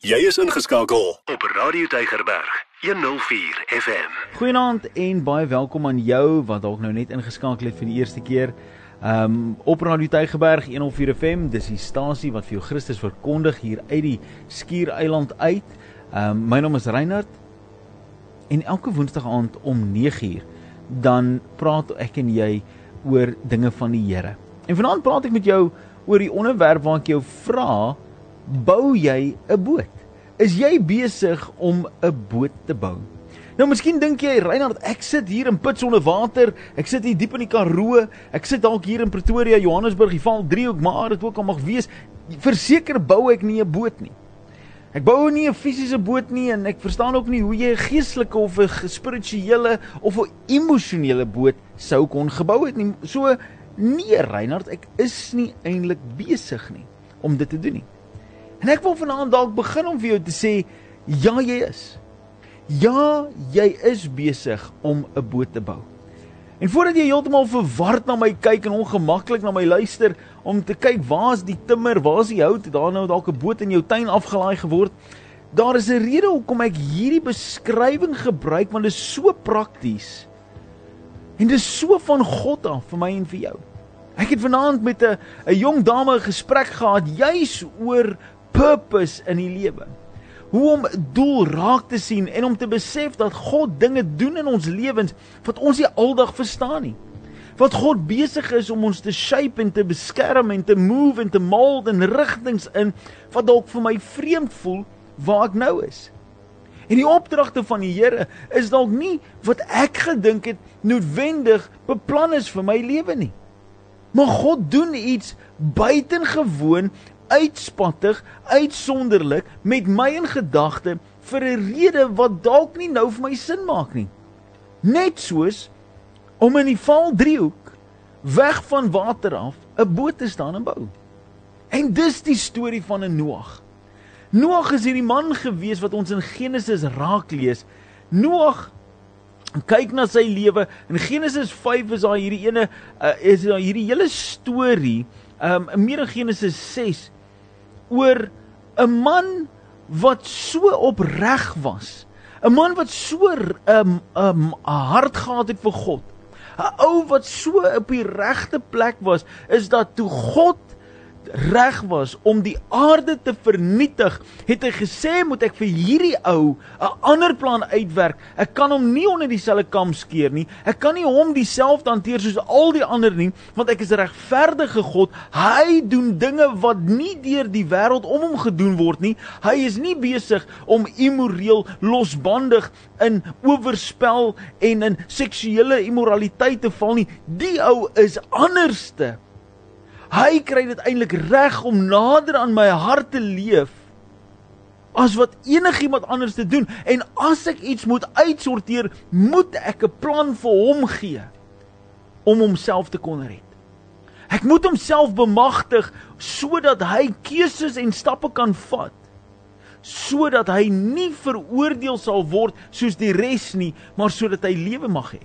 Jy is ingeskakel op Radio Tygerberg 104 FM. Goeienaand en baie welkom aan jou wat dalk nou net ingeskakel het vir die eerste keer. Um op Radio Tygerberg 104 FM, dis die stasie wat vir jou Christus verkondig hier uit die Skiereiland uit. Um my naam is Reinhard en elke Woensdag aand om 9uur dan praat ek en jy oor dinge van die Here. En vanaand praat ek met jou oor die onderwerp waar ek jou vra bou jy 'n boot? Is jy besig om 'n boot te bou? Nou miskien dink jy Reinhard, ek sit hier in put sonder water, ek sit hier diep in die Karoo, ek sit dalk hier in Pretoria, Johannesburg, die val driehoek, maar dit ook al mag wees, verseker bou ek nie 'n boot nie. Ek bou nie 'n fisiese boot nie en ek verstaan ook nie hoe jy 'n geestelike of 'n spirituele of 'n emosionele boot sou kon gebou het nie. So nee Reinhard, ek is nie eintlik besig nie om dit te doen nie. En ek wil vanaand dalk begin om vir jou te sê ja, jy is. Ja, jy is besig om 'n boot te bou. En voordat jy heeltemal verward na my kyk en ongemaklik na my luister om te kyk waar's die timmer, waar's die hout, daar nou dalk 'n boot in jou tuin afgelaai geword. Daar is 'n rede hoekom ek hierdie beskrywing gebruik want dit is so prakties. En dit is so van God af vir my en vir jou. Ek het vanaand met 'n jong dame 'n gesprek gehad juis oor purpose in die lewe. Hoe om doel raak te sien en om te besef dat God dinge doen in ons lewens wat ons nie aldag verstaan nie. Wat God besig is om ons te shape en te beskerm en te move en te mold in rigtings in wat dalk vir my vreemd voel waar ek nou is. En die opdragte van die Here is dalk nie wat ek gedink het noodwendig beplan is vir my lewe nie. Maar God doen iets buitengewoon uitspattig, uitsonderlik met my in gedagte vir 'n rede wat dalk nie nou vir my sin maak nie. Net soos om in die val driehoek weg van water af 'n boot te staan en bou. En dis die storie van 'n Noag. Noag is hierdie man gewees wat ons in Genesis raak lees. Noag kyk na sy lewe in Genesis 5 is daar hierdie ene uh, is daar hierdie hele storie um meer in Genesis 6 oor 'n man wat so opreg was. 'n Man wat so 'n um, 'n um, hart gehad het vir God. 'n Ou wat so op die regte plek was, is dat toe God reg was om die aarde te vernietig, het hy gesê moet ek vir hierdie ou 'n ander plan uitwerk. Ek kan hom nie onder dieselfde kam skeer nie. Ek kan nie hom dieselfde hanteer soos al die ander nie, want ek is 'n regverdige God. Hy doen dinge wat nie deur die wêreld om hom gedoen word nie. Hy is nie besig om immoreel, losbandig in oorspel en in seksuele immoraliteit te val nie. Die ou is anderste. Hy kry dit eintlik reg om nader aan my hart te leef as wat enigiemand anders te doen en as ek iets moet uitsorteer, moet ek 'n plan vir hom gee om homself te kon red. Ek moet homself bemagtig sodat hy keuses en stappe kan vat sodat hy nie veroordeel sal word soos die res nie, maar sodat hy lewe mag hê.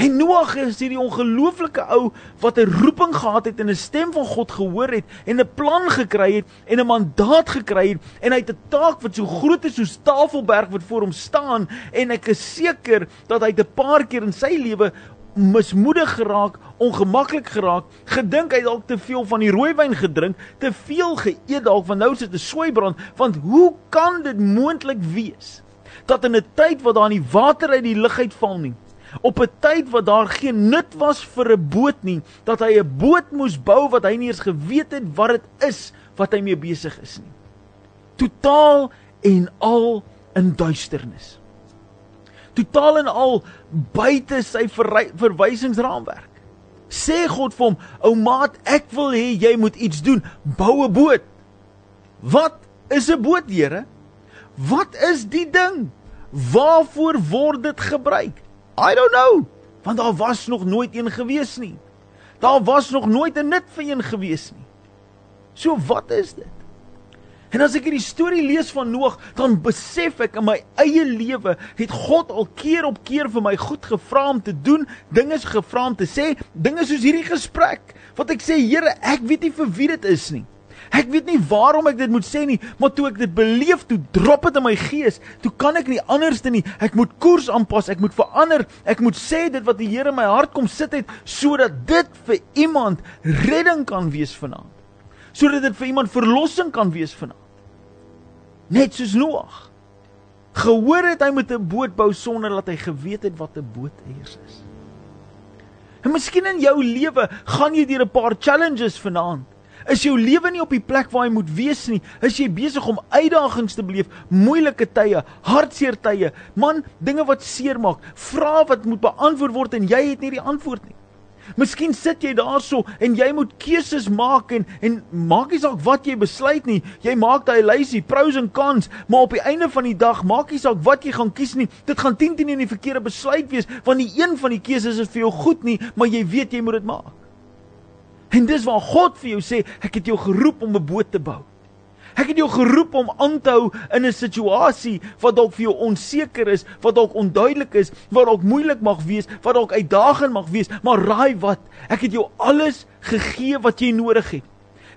En Noag is hierdie ongelooflike ou wat 'n roeping gehad het en 'n stem van God gehoor het en 'n plan gekry het en 'n mandaat gekry het en hy het 'n taak wat so groot is soos Tafelberg wat voor hom staan en ek is seker dat hy 'n paar keer in sy lewe mismoedig geraak, ongemaklik geraak, gedink hy dalk te veel van die rooiwyn gedrink, te veel geëet dalk want nou sit 'n sweibrand, want hoe kan dit moontlik wees dat in 'n tyd wat daar nie water uit die lug uitval nie, op 'n tyd wat daar geen nut was vir 'n boot nie, dat hy 'n boot moes bou wat hy nie eens geweet het wat dit is wat hy mee besig is nie. Totaal en al in duisternis. Totaal en al buite sy verwysingsraamwerk. Sê God vir hom: "Ou maat, ek wil hê jy moet iets doen. Bou 'n boot." Wat is 'n boot, Here? Wat is die ding? Waarvoor word dit gebruik? I don't know, want daar was nog nooit een gewees nie. Daar was nog nooit 'n nut vir een gewees nie. So wat is dit? En as ek hierdie storie lees van Noag, dan besef ek in my eie lewe het God al keer op keer vir my goed gevra om te doen, dinge gevra om te sê, dinge soos hierdie gesprek wat ek sê, Here, ek weet nie vir wie dit is nie. Ek weet nie waarom ek dit moet sê nie, maar toe ek dit beleef, toe drop dit in my gees. Toe kan ek nie anderste nie. Ek moet koers aanpas, ek moet verander. Ek moet sê dit wat die Here in my hart kom sit het sodat dit vir iemand redding kan wees vanaand. Sodat dit vir iemand verlossing kan wees vanaand. Net soos Noag. Gehoor het hy met 'n boot bou sonder dat hy geweet het wat 'n boot eers is. En miskien in jou lewe gaan jy deur 'n paar challenges vanaand. Is jou lewe nie op die plek waar hy moet wees nie? Is jy besig om uitdagings te beleef, moeilike tye, hartseer tye, man, dinge wat seermaak, vrae wat moet beantwoord word en jy het nie die antwoord nie. Miskien sit jy daarso en jy moet keuses maak en en maak nie saak wat jy besluit nie. Jy maak daai lysie pros en cons, maar op die einde van die dag maak nie saak wat jy gaan kies nie. Dit gaan 10 10 in die verkeerde besluit wees want die een van die keuses is vir jou goed nie, maar jy weet jy moet dit maak. En dis waar God vir jou sê, ek het jou geroep om 'n boot te bou. Ek het jou geroep om aan te hou in 'n situasie wat dalk vir jou onseker is, wat dalk onduidelik is, wat dalk moeilik mag wees, wat dalk uitdagend mag wees, maar raai wat? Ek het jou alles gegee wat jy nodig het.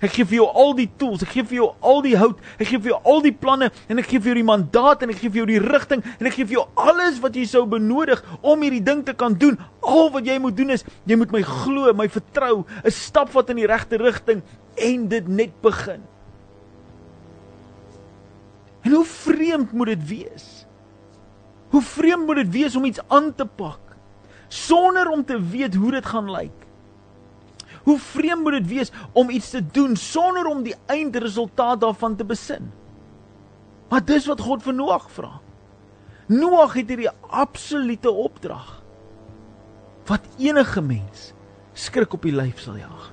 Ek gee vir jou al die tools, ek gee vir jou al die hout, ek gee vir jou al die planne en ek gee vir jou die mandaat en ek gee vir jou die rigting en ek gee vir jou alles wat jy sou benodig om hierdie ding te kan doen. Al wat jy moet doen is jy moet my glo, my vertrou, 'n stap wat in die regte rigting en dit net begin. En hoe vreemd moet dit wees? Hoe vreemd moet dit wees om iets aan te pak sonder om te weet hoe dit gaan lyk? Hoe vreemd moet dit wees om iets te doen sonder om die eindresultaat daarvan te besin? Maar dis wat God vir Noag vra. Noag het hierdie absolute opdrag wat enige mens skrik op die lyf sal jaag.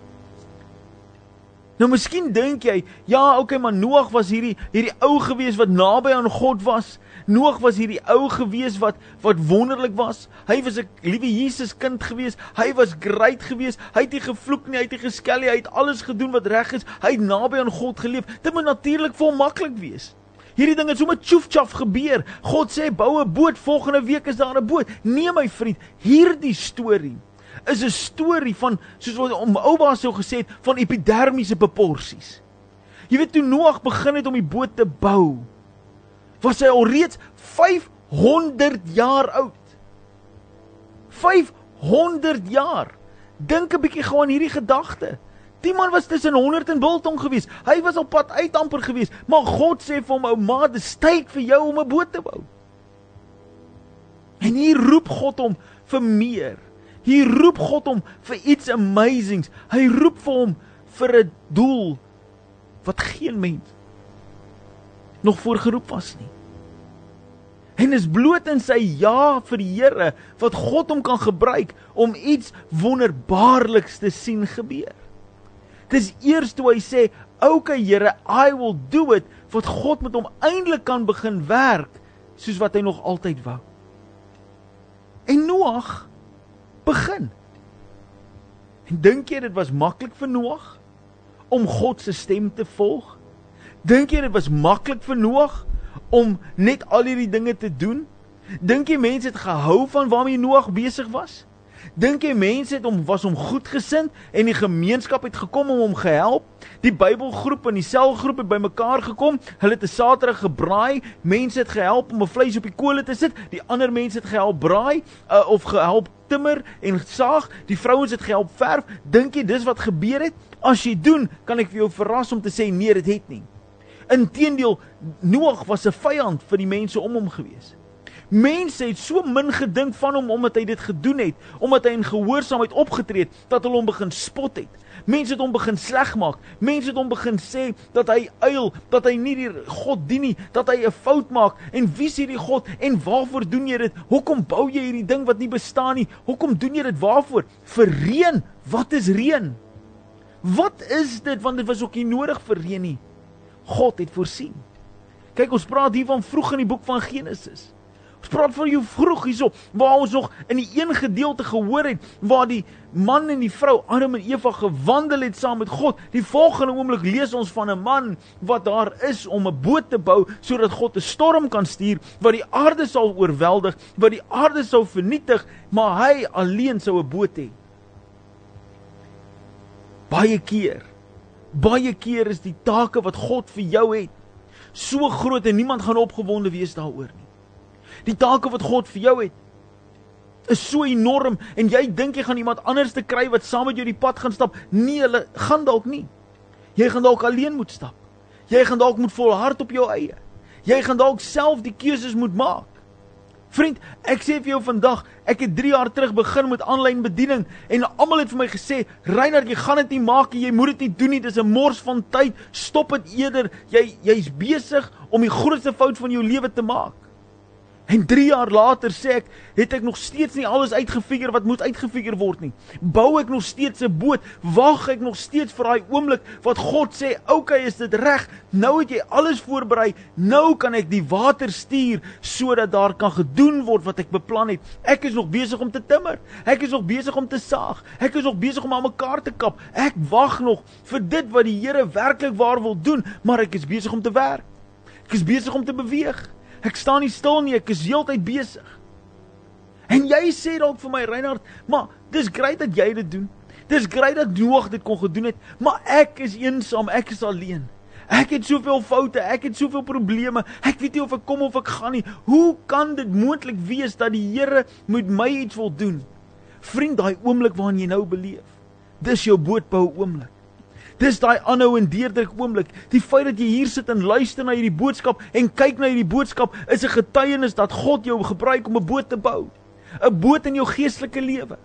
Nou miskien dink jy, ja, okay, maar Noag was hierdie hierdie ou gewees wat naby aan God was. Noag was hierdie ou gewees wat wat wonderlik was. Hy was 'n liewe Jesus kind gewees. Hy was great gewees. Hy het nie gevloek nie, hy het nie geskel nie. Hy het alles gedoen wat reg is. Hy het naby aan God geleef. Dit moet natuurlik vol maklik wees. Hierdie ding het sommer tjoefchaf gebeur. God sê bou 'n boot, volgende week is daar 'n boot. Nee my vriend, hierdie storie is 'n storie van soos wat om Ouba sou gesê het van epidermiese proporsies. Jy weet toe Noag begin het om die boot te bou, was hy alreeds 500 jaar oud. 500 jaar. Dink 'n bietjie gou aan hierdie gedagte. Die man was tussen 100 en biltong gewees. Hy was op pad uit amper gewees, maar God sê vir hom, "Ou ma, dit is tyd vir jou om 'n boot te bou." En hier roep God hom vir meer. Hier roep God hom vir iets amazings. Hy roep vir hom vir 'n doel wat geen mens nog voorgeroep was nie. En is bloot in sy ja vir die Here wat God hom kan gebruik om iets wonderbaarliks te sien gebeur. Dis eers toe hy sê, "Oké okay, Here, I will do it," wat God met hom eintlik kan begin werk soos wat hy nog altyd wou. En Noag begin. En dink jy dit was maklik vir Noag om God se stem te volg? Dink jy dit was maklik vir Noag om net al hierdie dinge te doen? Dink jy mense het gehou van waarmee Noag besig was? Dink jy mense het hom was hom goedgesind en die gemeenskap het gekom om hom gehelp? Die Bybelgroep en die selgroep het bymekaar gekom. Hulle het 'n Saterdag gebraai. Mense het gehelp om 'n vleis op die kolle te sit. Die ander mense het gehelp braai uh, of gehelp timmer en saag. Die vrouens het gehelp verf. Dink jy dis wat gebeur het? As jy doen, kan ek vir jou verras om te sê nee, dit het nie. Inteendeel, Noag was 'n vyand vir die mense om hom gewees. Mense het so min gedink van hom omdat hy dit gedoen het, omdat hy in gehoorsaamheid opgetree het, dat hulle hom begin spot het. Mense het hom begin slegmaak. Mense het hom begin sê dat hy uil, dat hy nie die God dien nie, dat hy 'n fout maak. En wie is hierdie God en waarvoor doen jy dit? Hoekom bou jy hierdie ding wat nie bestaan nie? Hoekom doen jy dit waarvoor? Vir reën. Wat is reën? Wat is dit want dit was ook nie nodig vir reën nie. God het voorsien. Kyk, ons praat hier van vroeg in die boek van Genesis. Ons praat van jou vroeg hierso waar ons nog in die een gedeelte gehoor het waar die man en die vrou Adam en Eva gewandel het saam met God. Die volgende oomblik lees ons van 'n man wat daar is om 'n boot te bou sodat God 'n storm kan stuur wat die aarde sal oorweldig, wat die aarde sou vernietig, maar hy alleen sou 'n boot hê. Baie keer Baie keer is die take wat God vir jou het so groot en niemand gaan opgewonde wees daaroor nie. Die take wat God vir jou het is so enorm en jy dink jy gaan iemand anders te kry wat saam met jou die pad gaan stap. Nee, hulle gaan dalk nie. Jy gaan dalk alleen moet stap. Jy gaan dalk moet volhard op jou eie. Jy gaan dalk self die keuses moet maak. Vriend, ek sê vir jou vandag, ek het 3 jaar terug begin met aanlyn bediening en almal het vir my gesê, "Reinhard, jy gaan dit nie maak nie. Jy moet dit nie doen nie. Dis 'n mors van tyd. Stop dit eerder. Jy jy's besig om die grootste fout van jou lewe te maak." En 3 jaar later sê ek, het ek nog steeds nie alles uitgefigure wat moet uitgefigure word nie. Bou ek nog steeds 'n boot? Wag ek nog steeds vir daai oomblik wat God sê, "Oké, okay, is dit reg? Nou het jy alles voorberei. Nou kan ek die water stuur sodat daar kan gedoen word wat ek beplan het. Ek is nog besig om te timmer. Ek is nog besig om te saag. Ek is nog besig om aan mekaar te kap. Ek wag nog vir dit wat die Here werklik waar wil doen, maar ek is besig om te werk. Ek is besig om te beweeg. Ek staan nie stil nie, ek is heeltyd besig. En jy sê dalk vir my Reinhard, maar dis grait dat jy dit doen. Dis grait dat Noag dit kon gedoen het, maar ek is eensaam, ek is alleen. Ek het soveel foute, ek het soveel probleme. Ek weet nie of ek kom of ek gaan nie. Hoe kan dit moontlik wees dat die Here met my iets wil doen? Vriend, daai oomblik waarin jy nou beleef. Dis jou bootbou oomblik. Dis daai aanhou en deurdruk oomblik. Die feit dat jy hier sit en luister na hierdie boodskap en kyk na hierdie boodskap is 'n getuienis dat God jou gebruik om 'n boot te bou. 'n Boot in jou geestelike lewe.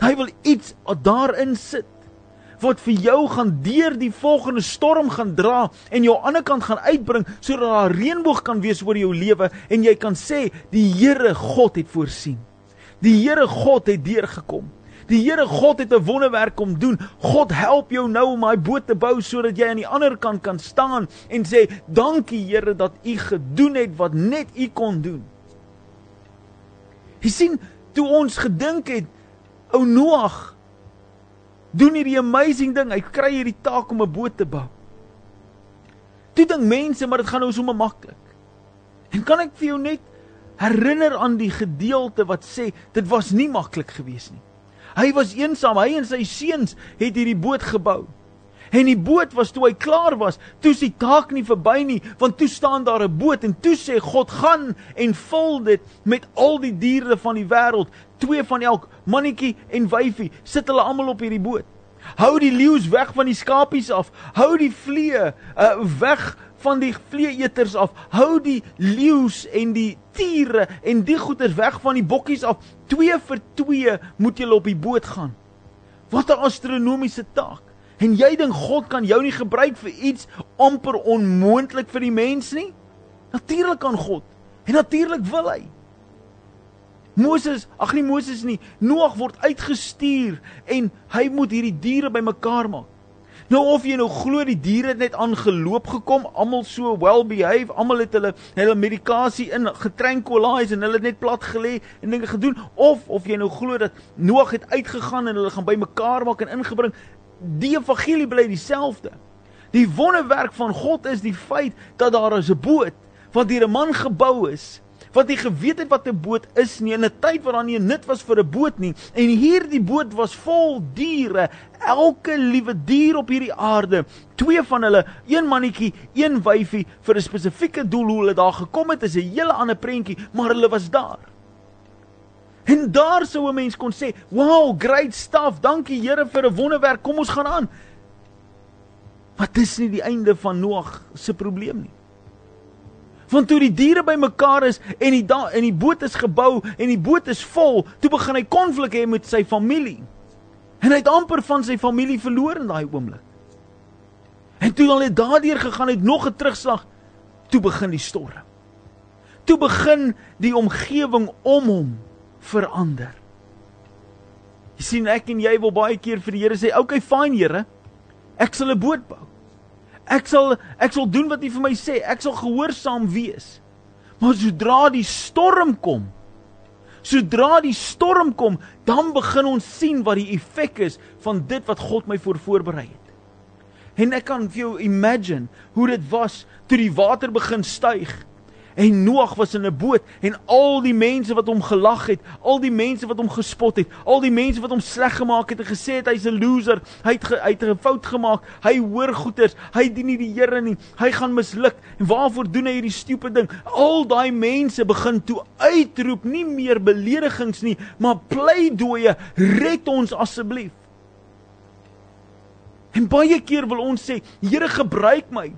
Hy wil iets daarin sit wat vir jou gaan deur die volgende storm gaan dra en jou ander kant gaan uitbring sodat daar reënboog kan wees oor jou lewe en jy kan sê die Here God het voorsien. Die Here God het deurgekom. Die Here God het 'n wonderwerk kom doen. God help jou nou om daai boot te bou sodat jy aan die ander kant kan staan en sê dankie Here dat U gedoen het wat net U kon doen. Jy sien, toe ons gedink het ou Noag doen hierdie amazing ding, hy kry hierdie taak om 'n boot te bou. Toe dink mense maar dit gaan nou sommer maklik. En kan ek vir jou net herinner aan die gedeelte wat sê dit was nie maklik gewees nie. Hy was eensaam, hy en sy seuns het hierdie boot gebou. En die boot was toe hy klaar was, toe sy taak nie verby nie, want toe staan daar 'n boot en toe sê God gaan en vul dit met al die diere van die wêreld, twee van elk, mannetjie en wyfie, sit hulle almal op hierdie boot. Hou die leeu's weg van die skapies af, hou die vlee uh, weg van die vleeeters af. Hou die leeu's en die tiere en die goeders weg van die bokkies af. 2 vir 2 moet julle op die boot gaan. Wat 'n astronomiese taak. En jy dink God kan jou nie gebruik vir iets amper onmoontlik vir die mens nie? Natuurlik kan God. En natuurlik wil hy. Moses, ag nee Moses nie, Noag word uitgestuur en hy moet hierdie diere bymekaar maak. Nou of jy nou glo die diere het net aangeloop gekom, almal so well behave, almal het hulle hulle medikasie in getranquilize en hulle het net plat gelê en dinge gedoen of of jy nou glo dat Noag het uitgegaan en hulle gaan bymekaar maak en ingebring, die evangelie bly dieselfde. Die wonderwerk van God is die feit dat daar 'n boot wat deur 'n man gebou is wat nie geweet het wat 'n boot is nie in 'n tyd waar daar nie 'n nut was vir 'n boot nie en hierdie boot was vol diere elke liewe dier op hierdie aarde twee van hulle een mannetjie een wyfie vir 'n spesifieke doel hoe hulle daar gekom het is 'n hele ander prentjie maar hulle was daar. En daar sou 'n mens kon sê wow great stuff dankie Here vir 'n wonderwerk kom ons gaan aan. Maar dis nie die einde van Noag se probleem nie Want toe die diere bymekaar is en die en die boot is gebou en die boot is vol, toe begin hy konflik hê met sy familie. En hy het amper van sy familie verloor in daai oomblik. En toe het daardeur gegaan het nog 'n terugslag. Toe begin die storm. Toe begin die omgewing om hom verander. Jy sien ek en jy wil baie keer vir die Here sê, "Oké, okay, fyn Here. Ek sal 'n boot bou." Ek sal ek sal doen wat U vir my sê. Ek sal gehoorsaam wees. Maar sodra die storm kom, sodra die storm kom, dan begin ons sien wat die effek is van dit wat God my voor voorberei het. En ek kan vir jou imagine hoe dit was toe die water begin styg En Noag was in 'n boot en al die mense wat hom gelag het, al die mense wat hom gespot het, al die mense wat hom sleg gemaak het en gesê het hy's 'n loser, hy het ge, hy het 'n fout gemaak, hy hoor goeters, hy dien nie die Here nie, hy gaan misluk. En waarvoor doen hy hierdie stupid ding? Al daai mense begin toe uitroep, nie meer beledigings nie, maar pleidooie, red ons asseblief. En baie keer wil ons sê, Here gebruik my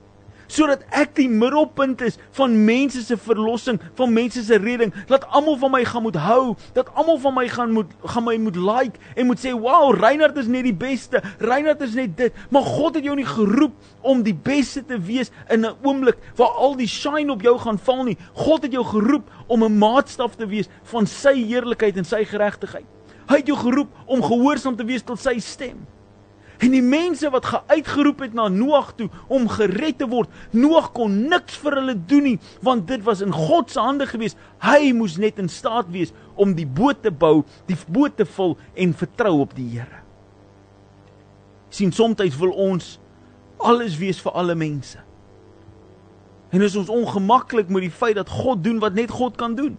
sodat ek die middelpunt is van mense se verlossing, van mense se redding, dat almal van my gaan moet hou, dat almal van my gaan moet gaan my moet like en moet sê, "Wow, Reinhard is net die beste. Reinhard is net dit." Maar God het jou nie geroep om die beste te wees in 'n oomblik waar al die shine op jou gaan val nie. God het jou geroep om 'n maatstaf te wees van sy heerlikheid en sy geregtigheid. Hy het jou geroep om gehoorsaam te wees tot sy stem. En die mense wat geuitgeroep het na Noag toe om gered te word, Noag kon niks vir hulle doen nie, want dit was in God se hande gewees. Hy moes net in staat wees om die boot te bou, die boot te vul en vertrou op die Here. sien soms wil ons alles wees vir alle mense. En is ons ongemaklik met die feit dat God doen wat net God kan doen.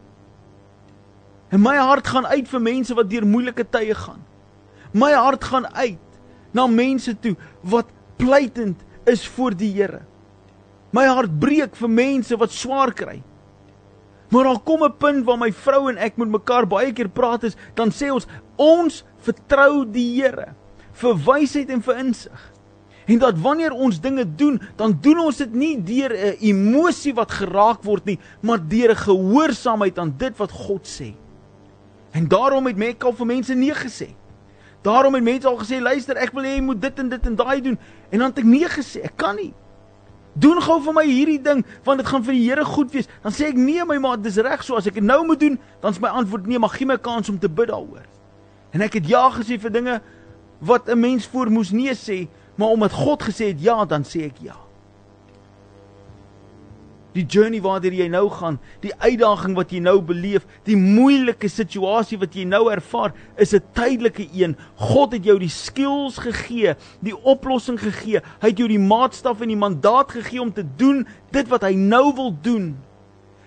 En my hart gaan uit vir mense wat deur moeilike tye gaan. My hart gaan uit na mense toe wat pleitend is voor die Here. My hart breek vir mense wat swaar kry. Maar daar kom 'n punt waar my vrou en ek met mekaar baie keer praat is, dan sê ons ons vertrou die Here vir wysheid en vir insig. En dat wanneer ons dinge doen, dan doen ons dit nie deur 'n emosie wat geraak word nie, maar deur 'n gehoorsaamheid aan dit wat God sê. En daarom het Mekka vir mense nee gesê. Daarom het mense al gesê, luister, ek wil hê jy moet dit en dit en daai doen. En dan het ek nee gesê, ek kan nie. Doen gou vir my hierdie ding want dit gaan vir die Here goed wees. Dan sê ek nee my maat, dis reg so as ek dit nou moet doen, dan is my antwoord nee, maar gee my kans om te bid daaroor. En ek het ja gesê vir dinge wat 'n mens voor moes nee sê, maar omdat God gesê het ja, dan sê ek ja die journey waartoe jy nou gaan, die uitdaging wat jy nou beleef, die moeilike situasie wat jy nou ervaar, is 'n tydelike een. God het jou die skills gegee, die oplossing gegee. Hy het jou die maatstaf en die mandaat gegee om te doen dit wat hy nou wil doen.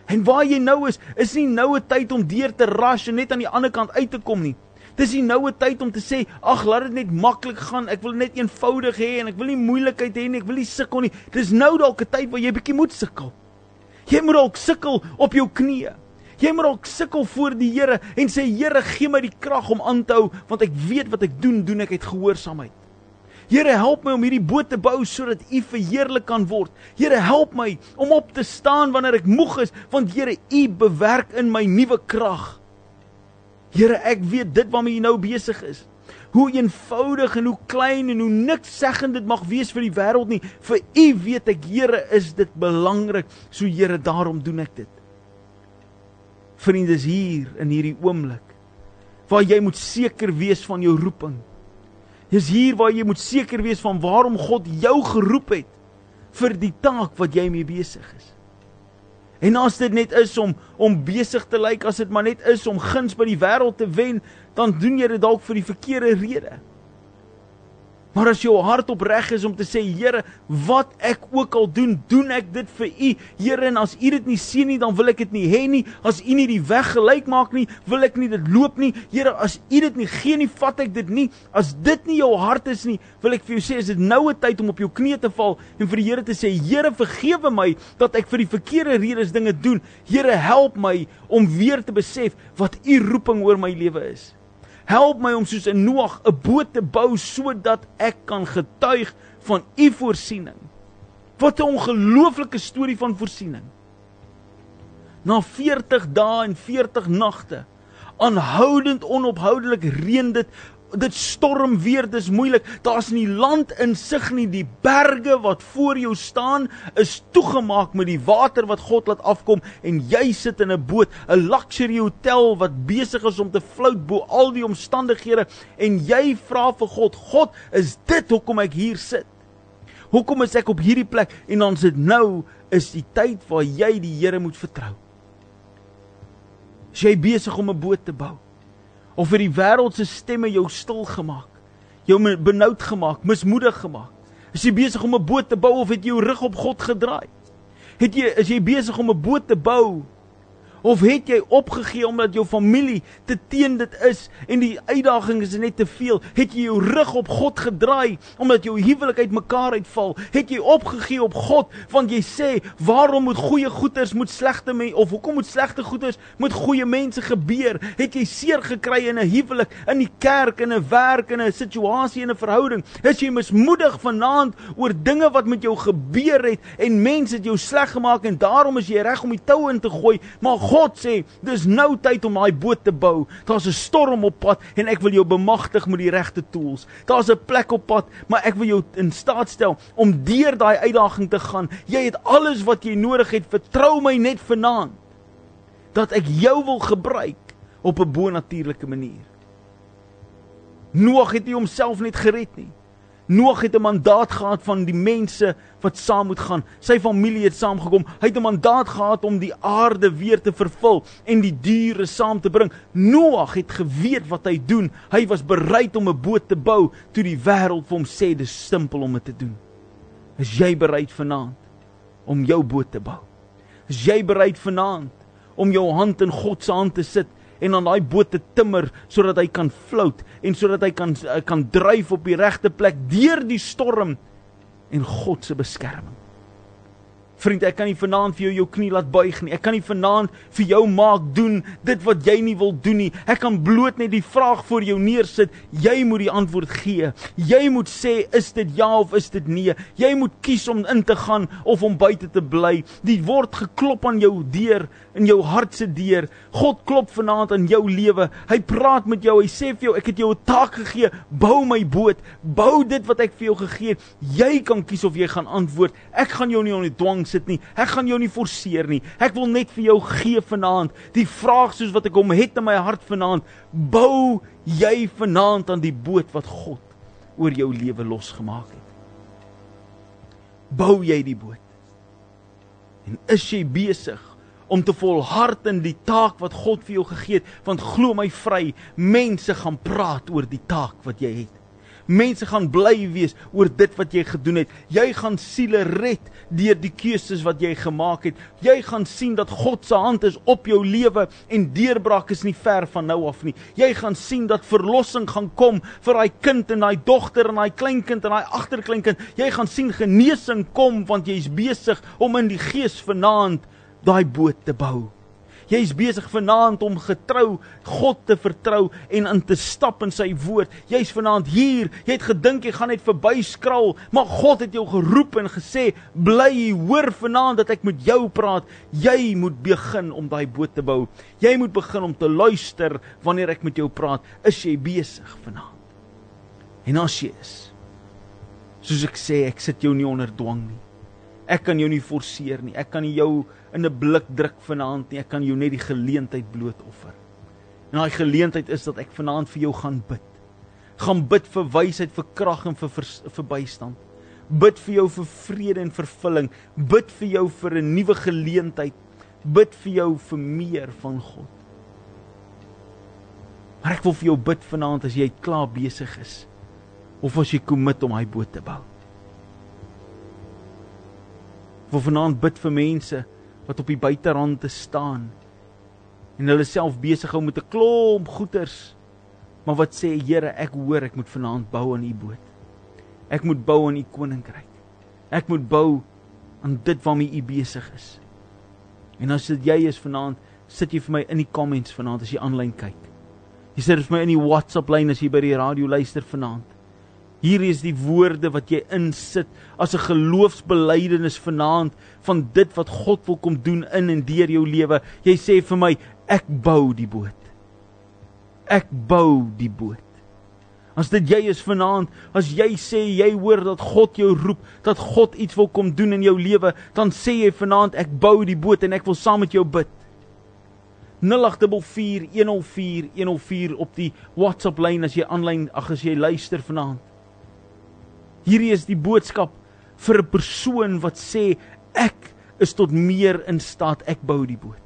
En waar jy nou is, is nie nou 'n tyd om deur te rush en net aan die ander kant uit te kom nie. Dis nie nou 'n tyd om te sê, "Ag, laat dit net maklik gaan. Ek wil net eenvoudig hê en ek wil nie moeilikheid hê nie. Ek wil nie sukkel nie." Dis nou dalk 'n tyd waar jy bietjie moet sukkel. Jy moet dalk sukkel op jou knieë. Jy moet dalk sukkel voor die Here en sê Here, gee my die krag om aan te hou want ek weet wat ek doen, doen ek uit gehoorsaamheid. Here, help my om hierdie boot te bou sodat U verheerlik kan word. Here, help my om op te staan wanneer ek moeg is want Here, U bewerk in my nuwe krag. Here, ek weet dit waarmee U nou besig is hoe eenvoudig en hoe klein en hoe niks seggend dit mag wees vir die wêreld nie. Vir U weet ek, Here, is dit belangrik. So Here, daarom doen ek dit. Vriende, is hier in hierdie oomblik waar jy moet seker wees van jou roeping. Dis hier waar jy moet seker wees van waarom God jou geroep het vir die taak wat jy mee besig is. En as dit net is om om besig te lyk, as dit maar net is om guns by die wêreld te wen, dan doen jy dit dalk vir die verkeerde rede. Maar as jou hart opreg is om te sê Here, wat ek ook al doen, doen ek dit vir U. Here, en as U dit nie sien nie, dan wil ek dit nie hê nie. As U nie die weg gelyk maak nie, wil ek nie dit loop nie. Here, as U dit nie gee nie, vat ek dit nie. As dit nie jou hart is nie, wil ek vir jou sê, is dit nou 'n tyd om op jou knieë te val en vir die Here te sê, Here, vergewe my dat ek vir die verkeerde redes dinge doen. Here, help my om weer te besef wat U roeping oor my lewe is. Help my om soos 'n Noag 'n boot te bou sodat ek kan getuig van u voorsiening. Wat 'n ongelooflike storie van voorsiening. Na 40 dae en 40 nagte, aanhoudend onophoudelik reën dit dit storm weer, dis moeilik. Daar's nie land in sig nie. Die berge wat voor jou staan is toegemaak met die water wat God laat afkom en jy sit in 'n boot, 'n luxury hotel wat besig is om te float bo al die omstandighede en jy vra vir God, God, is dit hoekom ek hier sit? Hoekom is ek op hierdie plek en dan sit nou is die tyd waar jy die Here moet vertrou. Is jy besig om 'n boot te bou? Of vir die wêreld se stemme jou stil gemaak, jou benoud gemaak, mismoedig gemaak? Is jy besig om 'n boot te bou of het jy jou rug op God gedraai? Het jy is jy besig om 'n boot te bou? Of het jy opgegee omdat jou familie te teen dit is en die uitdaging is net te veel? Het jy jou rug op God gedraai omdat jou huwelik uitmekaar uitval? Het jy opgegee op God want jy sê, "Waarom moet goeie goeders moet slegte mense of hoekom moet slegte goeders met goeie mense gebeur?" Het jy seer gekry in 'n huwelik, in die kerk, in 'n werk, in 'n situasie en 'n verhouding? Is jy mismoedig vanaand oor dinge wat met jou gebeur het en mense het jou sleg gemaak en daarom is jy reg om die toue in te gooi, maar God God sê, dis nou tyd om daai boot te bou. Daar's 'n storm op pad en ek wil jou bemagtig met die regte tools. Daar's 'n plek op pad, maar ek wil jou in staat stel om deur daai uitdaging te gaan. Jy het alles wat jy nodig het. Vertrou my net vanaand dat ek jou wil gebruik op 'n bonatuurlike manier. Noag het nie homself net gered nie. Noag het 'n mandaat gehad van die mense wat saam moet gaan. Sy familie het saamgekom. Hy het 'n mandaat gehad om die aarde weer te vervul en die diere saam te bring. Noag het geweet wat hy doen. Hy was bereid om 'n boot te bou toe die wêreld vir hom sê dis simpel om dit te doen. Is jy bereid vanaand om jou boot te bou? Is jy bereid vanaand om jou hand in God se hand te sit en aan daai boot te timmer sodat hy kan float en sodat hy kan eh, kan dryf op die regte plek deur die storm en God se beskerming. Vriend, ek kan nie vanaand vir jou jou knie laat buig nie. Ek kan nie vanaand vir jou maak doen dit wat jy nie wil doen nie. Ek kan bloot net die vraag voor jou neersit. Jy moet die antwoord gee. Jy moet sê is dit ja of is dit nee. Jy moet kies om in te gaan of om buite te bly. Dit word geklop aan jou deur in jou hart se deur. God klop vanaand aan jou lewe. Hy praat met jou. Hy sê vir jou ek het jou 'n taak gegee. Bou my boot. Bou dit wat ek vir jou gegee het. Jy kan kies of jy gaan antwoord. Ek gaan jou nie onder dwang sit nie. Ek gaan jou nie forceer nie. Ek wil net vir jou gee vanaand die vraag soos wat ek hom het in my hart vanaand. Bou jy vanaand aan die boot wat God oor jou lewe losgemaak het? Bou jy die boot? En is jy besig om te volhard in die taak wat God vir jou gegee het? Want glo my vry, mense gaan praat oor die taak wat jy het. Mense gaan bly wees oor dit wat jy gedoen het. Jy gaan siele red deur die keuses wat jy gemaak het. Jy gaan sien dat God se hand is op jou lewe en deurbraak is nie ver van nou af nie. Jy gaan sien dat verlossing gaan kom vir daai kind en daai dogter en daai kleinkind en daai agterkleinkind. Jy gaan sien genesing kom want jy's besig om in die gees vanaand daai boot te bou. Jy's besig vanaand om getrou God te vertrou en in te stap in sy woord. Jy's vanaand hier. Jy het gedink jy gaan net verbyskraal, maar God het jou geroep en gesê, "Bly hier, hoor vanaand dat ek met jou praat. Jy moet begin om daai boot te bou. Jy moet begin om te luister wanneer ek met jou praat. Is jy besig vanaand?" En as jy is, soos ek sê, ek sit jou nie onder dwang nie. Ek kan jou nie forceer nie. Ek kan nie jou in 'n blik druk vanaand nie. Ek kan jou net die geleentheid blootoffer. En daai geleentheid is dat ek vanaand vir jou gaan bid. Gaan bid vir wysheid, vir krag en vir vir bystand. Bid vir jou vir vrede en vervulling. Bid vir jou vir 'n nuwe geleentheid. Bid vir jou vir meer van God. Maar ek wil vir jou bid vanaand as jy klaar besig is of as jy kommit om hy boot te bou. Wil vanaand bid vir mense wat op die buiterand te staan en hulle self besig hou met 'n klomp goeders maar wat sê Here ek hoor ek moet vanaand bou aan u boot. Ek moet bou aan u koninkryk. Ek moet bou aan dit waarmee u besig is. En as dit jy is vanaand sit jy vir my in die comments vanaand as jy aanlyn kyk. Jy sit vir my in die WhatsApp lyn as jy by die radio luister vanaand Hier is die woorde wat jy insit as 'n geloofsbelijdenis vanaand van dit wat God wil kom doen in en deur jou lewe. Jy sê vir my, ek bou die boot. Ek bou die boot. As dit jy is vanaand, as jy sê jy hoor dat God jou roep, dat God iets wil kom doen in jou lewe, dan sê jy vanaand ek bou die boot en ek wil saam met jou bid. 084104104104 op die WhatsApp lyn as jy aanlyn ag as jy luister vanaand. Hierdie is die boodskap vir 'n persoon wat sê ek is tot meer in staat, ek bou die boot.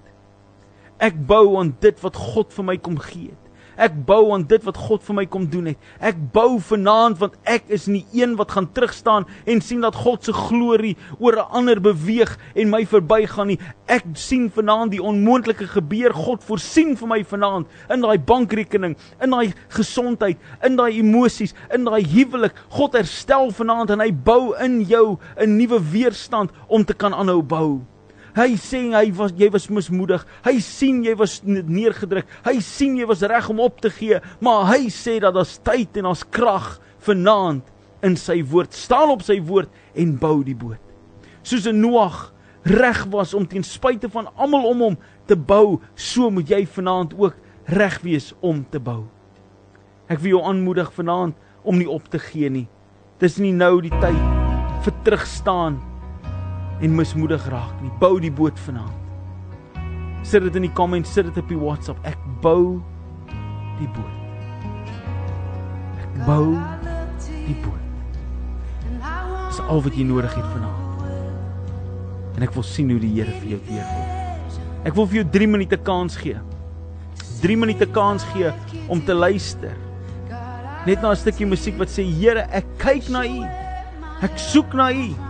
Ek bou aan dit wat God vir my kom gee het. Ek bou aan dit wat God vir my kom doen het. Ek bou vanaand want ek is nie een wat gaan terugstaan en sien dat God se glorie oor 'n ander beweeg en my verbygaan nie. Ek sien vanaand die onmoontlike gebeur. God voorsien vir my vanaand in daai bankrekening, in daai gesondheid, in daai emosies, in daai huwelik. God herstel vanaand en hy bou in jou 'n nuwe weerstand om te kan aanhou bou. Hy sê hy was jy was mismoedig. Hy sien jy was neergedruk. Hy sien jy was reg om op te gee, maar hy sê dat daar's tyd en daar's krag vanaand in sy woord. Staan op sy woord en bou die boot. Soos 'n Noag reg was om ten spyte van almal om hom te bou, so moet jy vanaand ook reg wees om te bou. Ek wil jou aanmoedig vanaand om nie op te gee nie. Dis nie nou die tyd vir terugstaan en mismoedig raak nie. Bou die boot vanaand. Sit dit in die comments, sit dit op die WhatsApp. Ek bou die boot. Ek bou die boot. Dis al wat jy nodig het vanaand. En ek wil sien hoe die Here vir jou deurkom. Ek wil vir jou 3 minute kans gee. 3 minute kans gee om te luister. Net na 'n stukkie musiek wat sê Here, ek kyk na U. Ek soek na U.